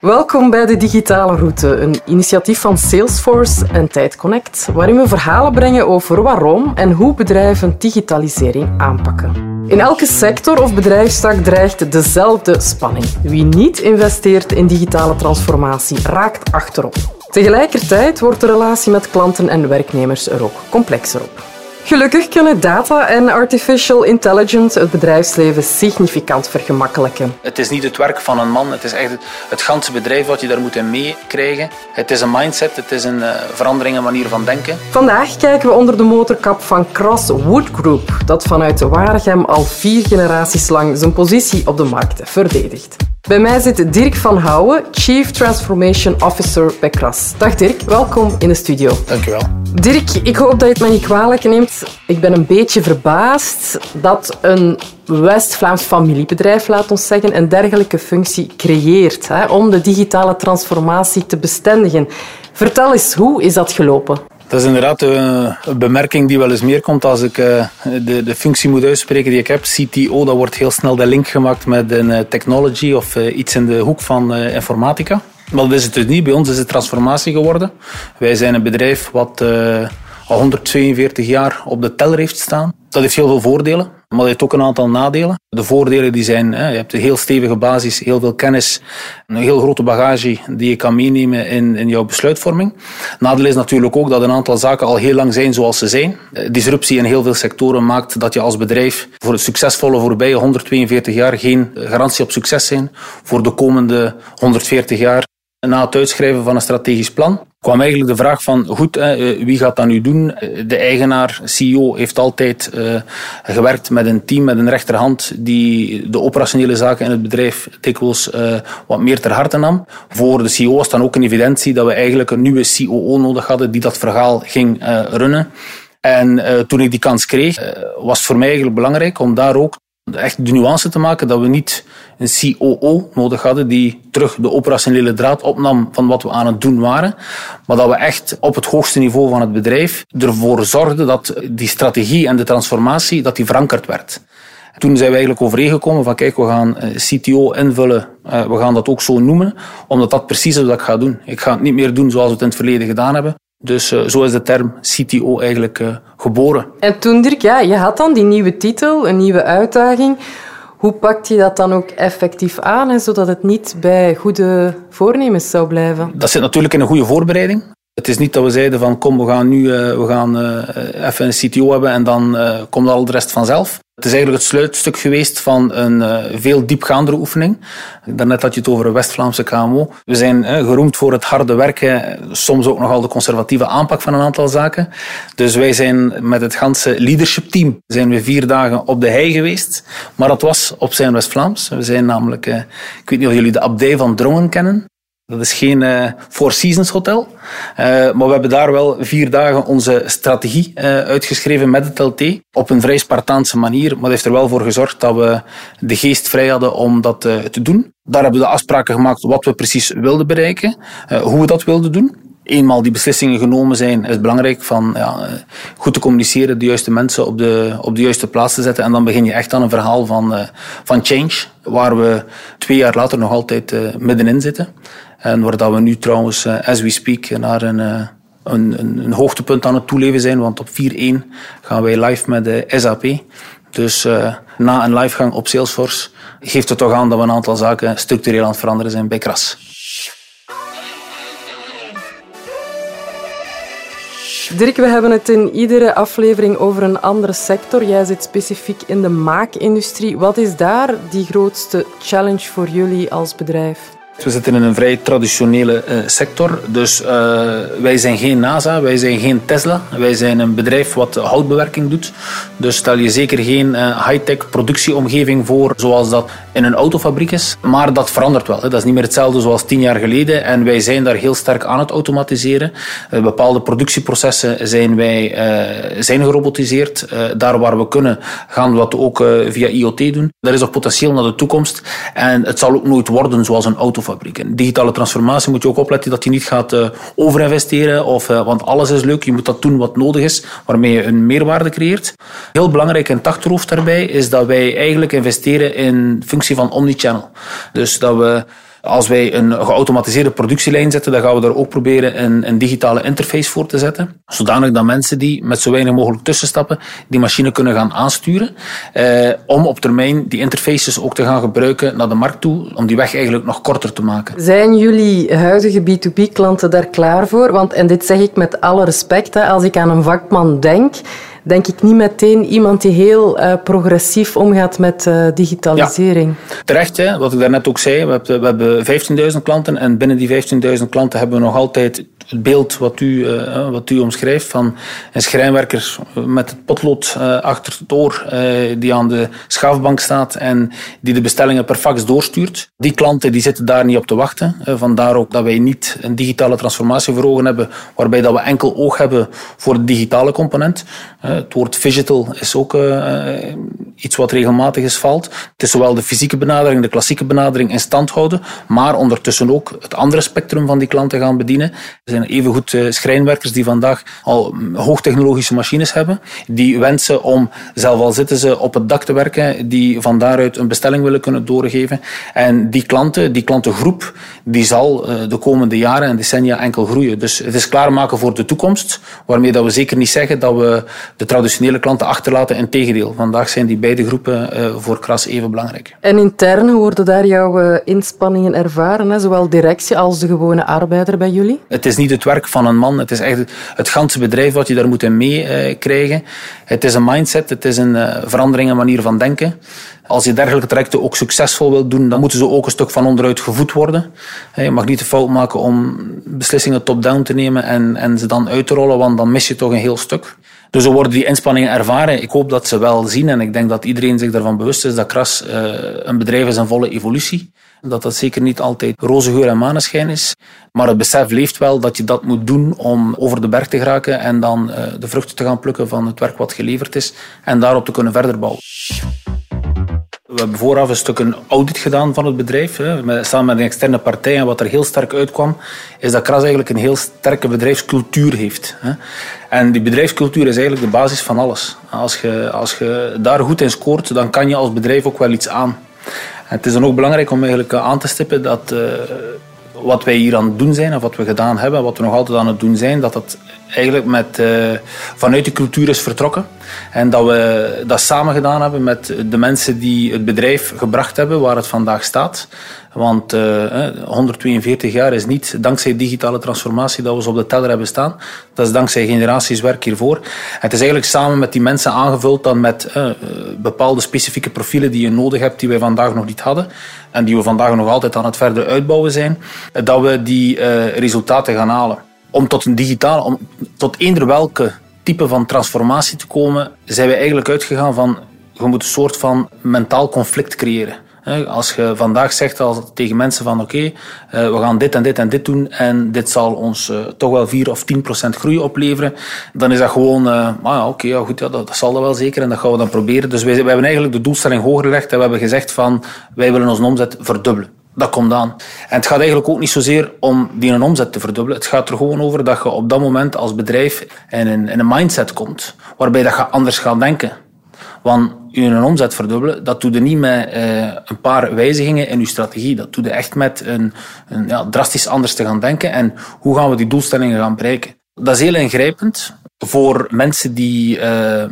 Welkom bij de Digitale Route, een initiatief van Salesforce en TijdConnect, waarin we verhalen brengen over waarom en hoe bedrijven digitalisering aanpakken. In elke sector of bedrijfstak dreigt dezelfde spanning. Wie niet investeert in digitale transformatie raakt achterop. Tegelijkertijd wordt de relatie met klanten en werknemers er ook complexer op. Gelukkig kunnen data en artificial intelligence het bedrijfsleven significant vergemakkelijken. Het is niet het werk van een man, het is echt het, het ganse bedrijf wat je daar moet in meekrijgen. Het is een mindset, het is een uh, verandering in manier van denken. Vandaag kijken we onder de motorkap van Cross Wood Group, dat vanuit Waregem al vier generaties lang zijn positie op de markt verdedigt. Bij mij zit Dirk van Houwen, Chief Transformation Officer bij Kras. Dag Dirk, welkom in de studio. Dankjewel. Dirk, ik hoop dat je het me niet kwalijk neemt. Ik ben een beetje verbaasd dat een West-Vlaams familiebedrijf, laat ons zeggen, een dergelijke functie creëert hè, om de digitale transformatie te bestendigen. Vertel eens, hoe is dat gelopen? Dat is inderdaad een bemerking die wel eens meer komt als ik eh, de, de functie moet uitspreken die ik heb. CTO, dat wordt heel snel de link gemaakt met een eh, technology of eh, iets in de hoek van informatica. Maar dat is het dus niet. Bij ons is het transformatie geworden. Wij zijn een bedrijf wat al 142 jaar op de teller heeft staan. Dat heeft heel veel voordelen, maar dat heeft ook een aantal nadelen. De voordelen die zijn, je hebt een heel stevige basis, heel veel kennis, een heel grote bagage die je kan meenemen in, in jouw besluitvorming. Nadeel is natuurlijk ook dat een aantal zaken al heel lang zijn zoals ze zijn. Disruptie in heel veel sectoren maakt dat je als bedrijf voor het succesvolle voorbije 142 jaar geen garantie op succes zijn voor de komende 140 jaar na het uitschrijven van een strategisch plan kwam eigenlijk de vraag van, goed, eh, wie gaat dat nu doen? De eigenaar, CEO, heeft altijd uh, gewerkt met een team, met een rechterhand, die de operationele zaken in het bedrijf dikwijls wat meer ter harte nam. Voor de CEO was dan ook een evidentie dat we eigenlijk een nieuwe COO nodig hadden die dat verhaal ging runnen. En toen ik die kans kreeg, was het voor mij eigenlijk belangrijk om daar ook echt de nuance te maken dat we niet een COO nodig hadden die terug de operationele draad opnam van wat we aan het doen waren, maar dat we echt op het hoogste niveau van het bedrijf ervoor zorgden dat die strategie en de transformatie dat die verankerd werd. Toen zijn we eigenlijk overeengekomen van kijk, we gaan eh, CTO invullen, eh, we gaan dat ook zo noemen, omdat dat precies is wat ik ga doen. Ik ga het niet meer doen zoals we het in het verleden gedaan hebben. Dus uh, zo is de term CTO eigenlijk uh, geboren. En toen, Dirk, ja, je had dan die nieuwe titel, een nieuwe uitdaging. Hoe pakt je dat dan ook effectief aan, hè, zodat het niet bij goede voornemens zou blijven? Dat zit natuurlijk in een goede voorbereiding. Het is niet dat we zeiden van kom, we gaan nu uh, we gaan, even een CTO hebben en dan komt al de rest vanzelf. Het is eigenlijk het sluitstuk geweest van een uh, veel diepgaandere oefening. Daarnet had je het over een West-Vlaamse KMO. We zijn uh, geroemd voor het harde werken, soms ook nogal de conservatieve aanpak van een aantal zaken. Dus wij zijn met het ganse leadership team zijn we vier dagen op de hei geweest. Maar dat was op zijn West-Vlaams. We zijn namelijk, uh, ik weet niet of jullie de abdij van Drongen kennen. Dat is geen uh, Four Seasons hotel. Uh, maar we hebben daar wel vier dagen onze strategie uh, uitgeschreven met het LT. Op een vrij Spartaanse manier. Maar dat heeft er wel voor gezorgd dat we de geest vrij hadden om dat te doen. Daar hebben we de afspraken gemaakt wat we precies wilden bereiken. hoe we dat wilden doen. Eenmaal die beslissingen genomen zijn, is het belangrijk van ja, goed te communiceren, de juiste mensen op de, op de juiste plaats te zetten. En dan begin je echt aan een verhaal van, van change, waar we twee jaar later nog altijd middenin zitten. En waar dat we nu trouwens, uh, as we speak, naar een, uh, een, een, een, hoogtepunt aan het toeleven zijn. Want op 4.1 gaan wij live met de SAP. Dus uh, na een livegang op Salesforce geeft het toch aan dat we een aantal zaken structureel aan het veranderen zijn bij Kras. Dirk, we hebben het in iedere aflevering over een andere sector. Jij zit specifiek in de maakindustrie. Wat is daar die grootste challenge voor jullie als bedrijf? We zitten in een vrij traditionele uh, sector. Dus uh, wij zijn geen NASA, wij zijn geen Tesla. Wij zijn een bedrijf wat houtbewerking doet. Dus stel je zeker geen uh, high-tech productieomgeving voor zoals dat in een autofabriek is. Maar dat verandert wel. Dat is niet meer hetzelfde zoals tien jaar geleden. En wij zijn daar heel sterk aan het automatiseren. bepaalde productieprocessen zijn wij zijn gerobotiseerd. daar waar we kunnen gaan we dat ook via IoT doen. Er is nog potentieel naar de toekomst. En het zal ook nooit worden zoals een autofabriek fabriek. digitale transformatie moet je ook opletten dat je niet gaat overinvesteren, of, want alles is leuk. Je moet dat doen wat nodig is, waarmee je een meerwaarde creëert. Heel belangrijk in tachterhoofd daarbij is dat wij eigenlijk investeren in functie van omnichannel. Dus dat we Als wij een geautomatiseerde productielijn zetten, dan gaan we daar ook proberen een, een digitale interface voor te zetten. Zodanig dat mensen die met zo weinig mogelijk tussenstappen die machine kunnen gaan aansturen. Eh, om op termijn die interfaces ook te gaan gebruiken naar de markt toe. Om die weg eigenlijk nog korter te maken. Zijn jullie huidige B2B-klanten daar klaar voor? Want, en dit zeg ik met alle respect, hè, als ik aan een vakman denk denk ik niet meteen iemand die heel uh, progressief omgaat met uh, digitalisering. Terecht, hè, wat ik daarnet ook zei. We hebben, we hebben 15.000 klanten en binnen die 15.000 klanten hebben we nog altijd het beeld wat u, uh, wat u omschrijft van een schrijnwerker met het potlood achter het oor die aan de schaafbank staat en die de bestellingen per fax doorstuurt. Die klanten die zitten daar niet op te wachten. vandaar ook dat wij niet een digitale transformatie voor ogen hebben waarbij dat we enkel oog hebben voor de digitale component. Het woord digital is ook uh, iets wat regelmatig is valt. Het is zowel de fysieke benadering, de klassieke benadering in stand houden, maar ondertussen ook het andere spectrum van die klanten gaan bedienen. Er zijn evengoed uh, schrijnwerkers die vandaag al hoogtechnologische machines hebben, die wensen om, zelf al zitten ze op het dak te werken, die van daaruit een bestelling willen kunnen doorgeven. En die klanten, die klantengroep, die zal de komende jaren en decennia enkel groeien. Dus het is klaarmaken voor de toekomst, waarmee dat we zeker niet zeggen dat we de traditionele klanten achterlaten. Integendeel, vandaag zijn die beide groepen uh, voor Kras even belangrijk. En intern, hoe worden daar jouw uh, inspanningen ervaren? Hè? Zowel directie als de gewone arbeider bij jullie? Het is niet het werk van een man, het is echt het ganse bedrijf wat je daar moet in meekrijgen. Het is een mindset, het is een verandering in manier van denken. Als je dergelijke trajecten ook succesvol wilt doen, dan moeten ze ook een stuk van onderuit gevoed worden. Je mag niet de fout maken om beslissingen top-down te nemen en, en ze dan uit te rollen, want dan mis je toch een heel stuk. Dus zo worden die inspanningen ervaren. Ik hoop dat ze wel zien en ik denk dat iedereen zich daarvan bewust is dat Kras uh, een bedrijf is in volle evolutie. Dat dat zeker niet altijd roze geur en maneschijn is. Maar het besef leeft wel dat je dat moet doen om over de berg te geraken en dan uh, de vruchten te gaan plukken van het werk wat geleverd is en daarop te kunnen verder bouwen. We hebben vooraf een stuk een audit gedaan van het bedrijf, hè, samen met een externe partij. En wat er heel sterk uitkwam, is dat Kras eigenlijk een heel sterke bedrijfscultuur heeft. Hè. En die bedrijfscultuur is eigenlijk de basis van alles. Als je, als je daar goed in scoort, dan kan je als bedrijf ook wel iets aan. Het is dan ook belangrijk om eigenlijk aan te stippen dat... Uh, wat wij hier aan het doen zijn, of wat we gedaan hebben, wat we nog altijd aan het doen zijn, dat dat eigenlijk met, uh, vanuit de cultuur is vertrokken. En dat we dat samen gedaan hebben met de mensen die het bedrijf gebracht hebben waar het vandaag staat. Want uh, eh, 142 jaar is niet dankzij digitale transformatie dat we op de teller hebben staan. Dat is dankzij generaties werk hiervoor. Het is eigenlijk samen met die mensen aangevuld dan met uh, bepaalde specifieke profielen die je nodig hebt, die wij vandaag nog niet hadden. En die we vandaag nog altijd aan het verder uitbouwen zijn. Dat we die resultaten gaan halen. Om tot een digitale, om tot eender welke type van transformatie te komen, zijn we eigenlijk uitgegaan van je moet een soort van mentaal conflict creëren. Als je vandaag zegt tegen mensen van oké, uh, we gaan dit en dit en dit doen en dit zal ons uh, toch wel 4 of 10 procent groei opleveren, dan is dat gewoon, uh, ah ja, oké, ja, goed, ja, dat, zal dat wel zeker en dat gaan we dan proberen. Dus wij, wij hebben eigenlijk de doelstelling hoger gelegd en we hebben gezegd van wij willen onze omzet verdubbelen. Dat komt aan. En het gaat eigenlijk ook niet zozeer om die een omzet te verdubbelen. Het gaat er gewoon over dat je op dat moment als bedrijf in een, in een mindset komt waarbij dat je anders gaat denken. Want je omzet verdubbelen, dat doe je niet met uh, een paar wijzigingen in je strategie. Dat doe je echt met een, een ja, drastisch anders te gaan denken. En hoe gaan we die doelstellingen gaan bereiken? Dat is heel ingrijpend voor mensen die uh,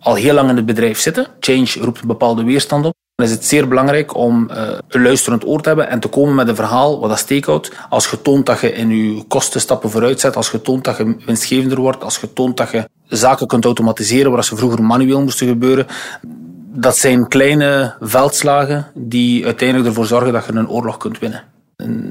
al heel lang in het bedrijf zitten. Change roept een bepaalde weerstand op. Dan is het zeer belangrijk om uh, een luisterend oor te hebben en te komen met een verhaal wat dat steekhoudt. Als je toont dat je in je kosten stappen vooruit zet, als je toont dat je winstgevender wordt, als je toont dat je zaken kunt automatiseren waar ze vroeger manueel moesten gebeuren. Dat zijn kleine veldslagen die uiteindelijk ervoor zorgen dat je een oorlog kunt winnen.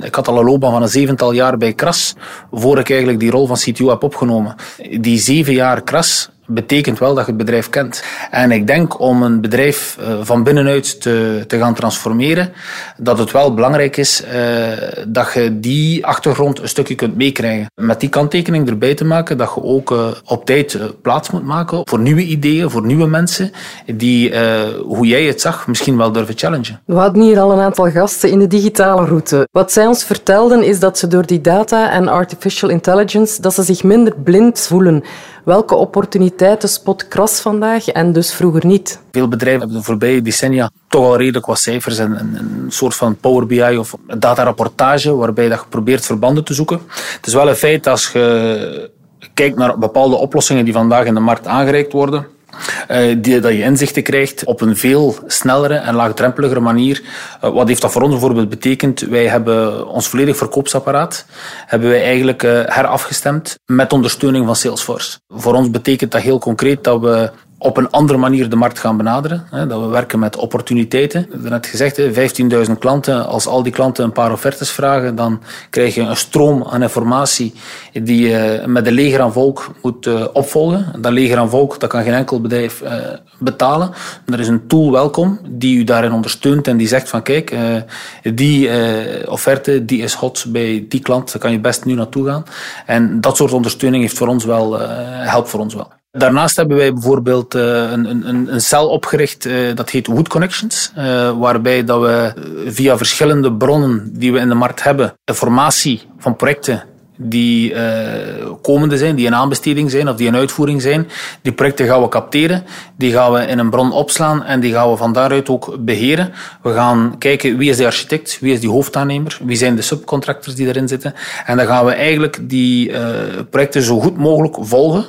Ik had al een loopbaan van een zevental jaar bij Kras, voor ik eigenlijk die rol van CTO heb opgenomen. Die zeven jaar Kras betekent wel dat je het bedrijf kent. En ik denk om een bedrijf eh, van binnenuit te, te gaan transformeren, dat het wel belangrijk is uh, dat je die achtergrond een stukje kunt meekrijgen. Met die kanttekening erbij te maken dat je ook uh, op tijd plaats moet maken voor nieuwe ideeën, voor nieuwe mensen, die, hoe jij het zag, misschien wel durven challengen. We hadden hier al een aantal gasten in de digitale route. Wat zij ons vertelden is dat ze door die data en artificial intelligence, dat ze zich minder blind voelen Welke opportuniteiten spot Kras vandaag en dus vroeger niet? Veel bedrijven hebben de voorbije decennia toch al redelijk wat cijfers en een, soort van Power BI of datarapportage waarbij je probeert verbanden te zoeken. Het is wel een feit als je kijkt naar bepaalde oplossingen die vandaag in de markt aangereikt worden, die, dat je inzichten krijgt op een veel snellere en laagdrempeligere manier. Uh, wat heeft dat voor ons bijvoorbeeld betekend? Wij hebben ons volledig verkoopsapparaat hebben wij eigenlijk uh, herafgestemd met ondersteuning van Salesforce. Voor ons betekent dat heel concreet dat we op een andere manier de markt gaan benaderen. Dat we werken met opportuniteiten. Net gezegd, 15.000 klanten. Als al die klanten een paar offertes vragen, dan krijg je een stroom aan informatie die je met een leger aan volk moet eh, opvolgen. Dat leger aan volk, dat kan geen enkel bedrijf eh, betalen. Er is een tool welkom die u daarin ondersteunt en die zegt van kijk, eh, die offerte die is hot bij die klant, daar kan je best nu naartoe gaan. En dat soort ondersteuning heeft voor ons wel, helpt voor ons wel. Daarnaast hebben wij bijvoorbeeld uh, een, een, een cel opgericht, uh, dat heet Wood Connections, uh, waarbij dat we via verschillende bronnen die we in de markt hebben, informatie van projecten die komende zijn, die in aanbesteding zijn of die in uitvoering zijn, die projecten gaan we capteren, die gaan we in een bron opslaan en die gaan we van daaruit ook beheren. We gaan kijken wie is de architect, wie is die hoofdaannemer, wie zijn de subcontractors die erin zitten. En dan gaan we eigenlijk die projecten zo goed mogelijk volgen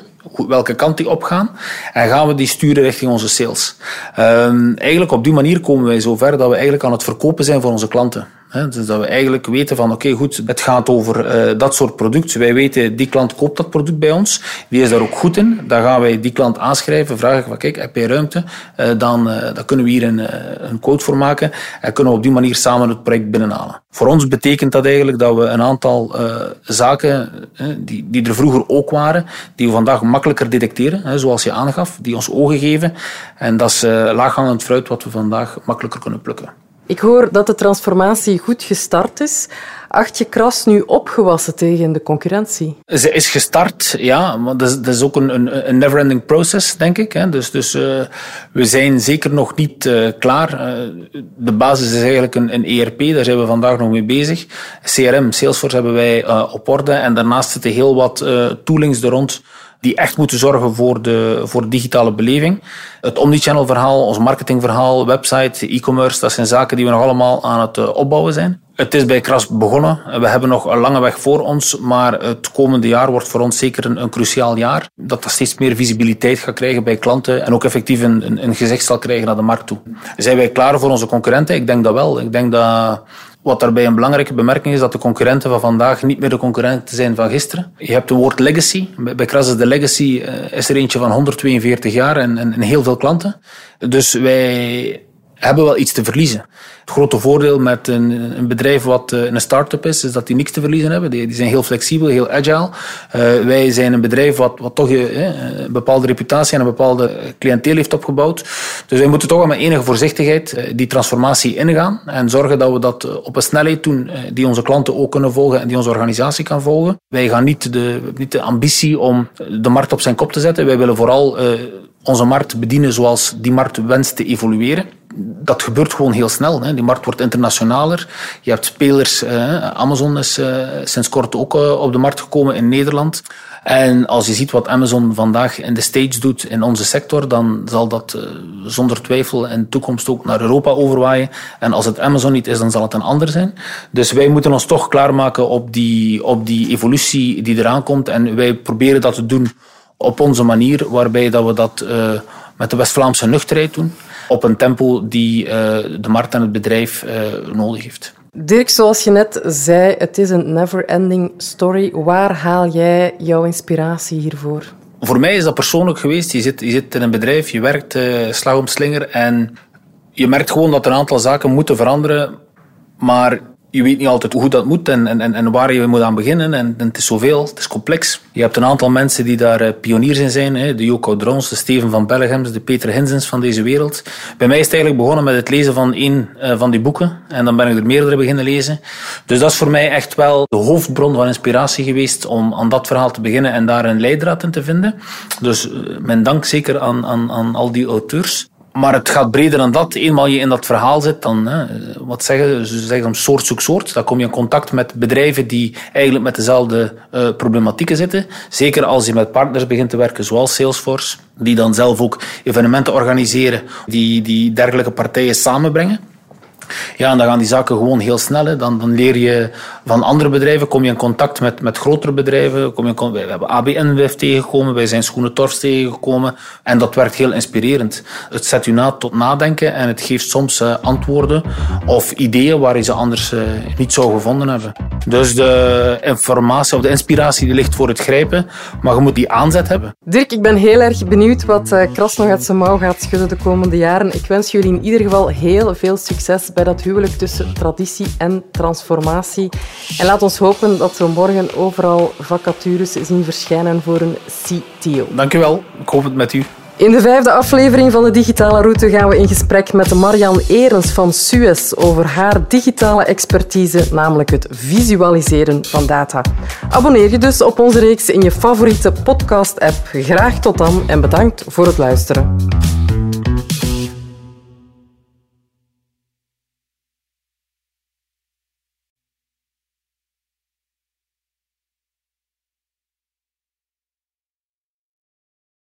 welke kant die opgaan. En gaan we die sturen richting onze sales. Um, eigenlijk op die manier komen wij zover dat we eigenlijk aan het verkopen zijn voor onze klanten dus dat we eigenlijk weten van oké goed, het gaat over uh, dat soort product. Wij weten die klant koopt dat product bij ons, die is daar ook goed in. Dan gaan wij die klant aanschrijven, vragen van kijk, heb je ruimte? Uh, dan, uh, dan kunnen we hier een, een quote voor maken en kunnen we op die manier samen het project binnenhalen. Voor ons betekent dat eigenlijk dat we een aantal zaken die, die er vroeger ook waren, die we vandaag makkelijker detecteren, zoals je aangaf, die ons ogen geven. En dat is laaghangend fruit wat we vandaag makkelijker kunnen plukken. Ik hoor dat de transformatie goed gestart is. Acht je Kras nu opgewassen tegen de concurrentie? Ze is gestart, ja, maar dat is, dat is ook een, een, never-ending process, denk ik. Hè. Dus, dus uh, we zijn zeker nog niet uh, klaar. Uh, de basis is eigenlijk een, een, ERP, daar zijn we vandaag nog mee bezig. CRM, Salesforce hebben wij op orde. En daarnaast zitten heel wat toolings er rond die echt moeten zorgen voor de, voor de digitale beleving. Het omnichannel verhaal, ons marketingverhaal, website, e-commerce, dat zijn zaken die we nog allemaal aan het eh, opbouwen zijn. Het is bij Kras begonnen. We hebben nog een lange weg voor ons, maar het komende jaar wordt voor ons zeker een, een cruciaal jaar. Dat dat steeds meer visibiliteit gaat krijgen bij klanten en ook effectief een, een gezicht zal krijgen naar de markt toe. Zijn wij klaar voor onze concurrenten? Ik denk dat wel. Ik denk dat wat daarbij een belangrijke bemerking is, dat de concurrenten van vandaag niet meer de concurrenten zijn van gisteren. Je hebt het woord legacy. Bij Kras is de legacy eh, is er eentje van 142 jaar en, en heel veel klanten. Dus wij hebben wel iets te verliezen. Het grote voordeel met een, een bedrijf wat uh, een start-up is, is dat die niks te verliezen hebben. Die, die zijn heel flexibel, heel agile. Uh, wij zijn een bedrijf wat, wat toch uh, een bepaalde reputatie en een bepaalde cliënteel heeft opgebouwd. Dus wij moeten toch wel met enige voorzichtigheid die transformatie ingaan en zorgen dat we dat op een snelheid doen die onze klanten ook kunnen volgen en die onze organisatie kan volgen. Wij gaan niet de, niet de ambitie om de markt op zijn kop te zetten. Wij willen vooral onze markt bedienen zoals die markt wenst te evolueren. Dat gebeurt gewoon heel snel. Hè. Die markt wordt internationaler. Je hebt spelers, eh, Amazon is eh, sinds kort ook eh, op de markt gekomen in Nederland. En als je ziet wat Amazon vandaag in de States doet in onze sector, dan zal dat zonder twijfel in de toekomst ook naar Europa overwaaien. En als het Amazon niet is, dan zal het een ander zijn. Dus wij moeten ons toch klaarmaken op die, op die evolutie die eraan komt. En wij proberen dat te doen op onze manier, waarbij dat we dat met de West-Vlaamse nuchterheid doen, op een tempo die uh, de markt en het bedrijf uh, nodig heeft. Dirk, zoals je net zei, het is een never-ending story. Waar haal jij jouw inspiratie hiervoor? Voor mij is dat persoonlijk geweest. Je zit, je zit in een bedrijf, je werkt slag om slinger en je merkt gewoon dat er een aantal zaken moeten veranderen, maar je weet niet altijd hoe dat moet en, en, en waar je moet aan beginnen. En, het is zoveel, het is complex. Je hebt een aantal mensen die daar uh, pioniers in zijn. Hè? De Joko Drons, de Steven van Bellegems, de Peter Hinsens van deze wereld. Bij mij is het eigenlijk begonnen met het lezen van één uh, van die boeken. En dan ben ik er meerdere beginnen lezen. Dus dat is voor mij echt wel de hoofdbron van inspiratie geweest om aan dat verhaal te beginnen en daar een leidraad in te vinden. Dus uh, mijn dank zeker aan, aan, aan al die auteurs Maar het gaat breder dan dat. Eenmaal je in dat verhaal zit, dan, hè, wat zeggen ze? zeggen dan soort zoek soort. Dan kom je in contact met bedrijven die eigenlijk met dezelfde uh, problematieken zitten. Zeker als je met partners begint te werken, zoals Salesforce, die dan zelf ook evenementen organiseren die, die dergelijke partijen samenbrengen. Ja, en dan gaan die zaken gewoon heel snel. Dan, leer je van andere bedrijven, kom je in contact met, met grotere bedrijven. Kom je we hebben ABN tegengekomen, wij zijn Schoenentorfs tegengekomen. En dat werkt heel inspirerend. Het zet je na tot nadenken en het geeft soms uh, antwoorden of ideeën waar je ze anders uh, niet zou gevonden hebben. Dus de informatie of de inspiratie die ligt voor het grijpen, maar je moet die aanzet hebben. Dirk, ik ben heel erg benieuwd wat uh, Kras nog uit zijn mouw gaat schudden de komende jaren. Ik wens jullie in ieder geval heel veel succes bij dat huwelijk tussen traditie en transformatie. En laat ons hopen dat we morgen overal vacatures zien verschijnen voor een CTO. Dankjewel. Ik hoop het met u. In de vijfde aflevering van de Digitale Route gaan we in gesprek met Marian Erens van Suez over haar digitale expertise, namelijk het visualiseren van data. Abonneer je dus op onze reeks in je favoriete podcast-app. Graag tot dan en bedankt voor het luisteren.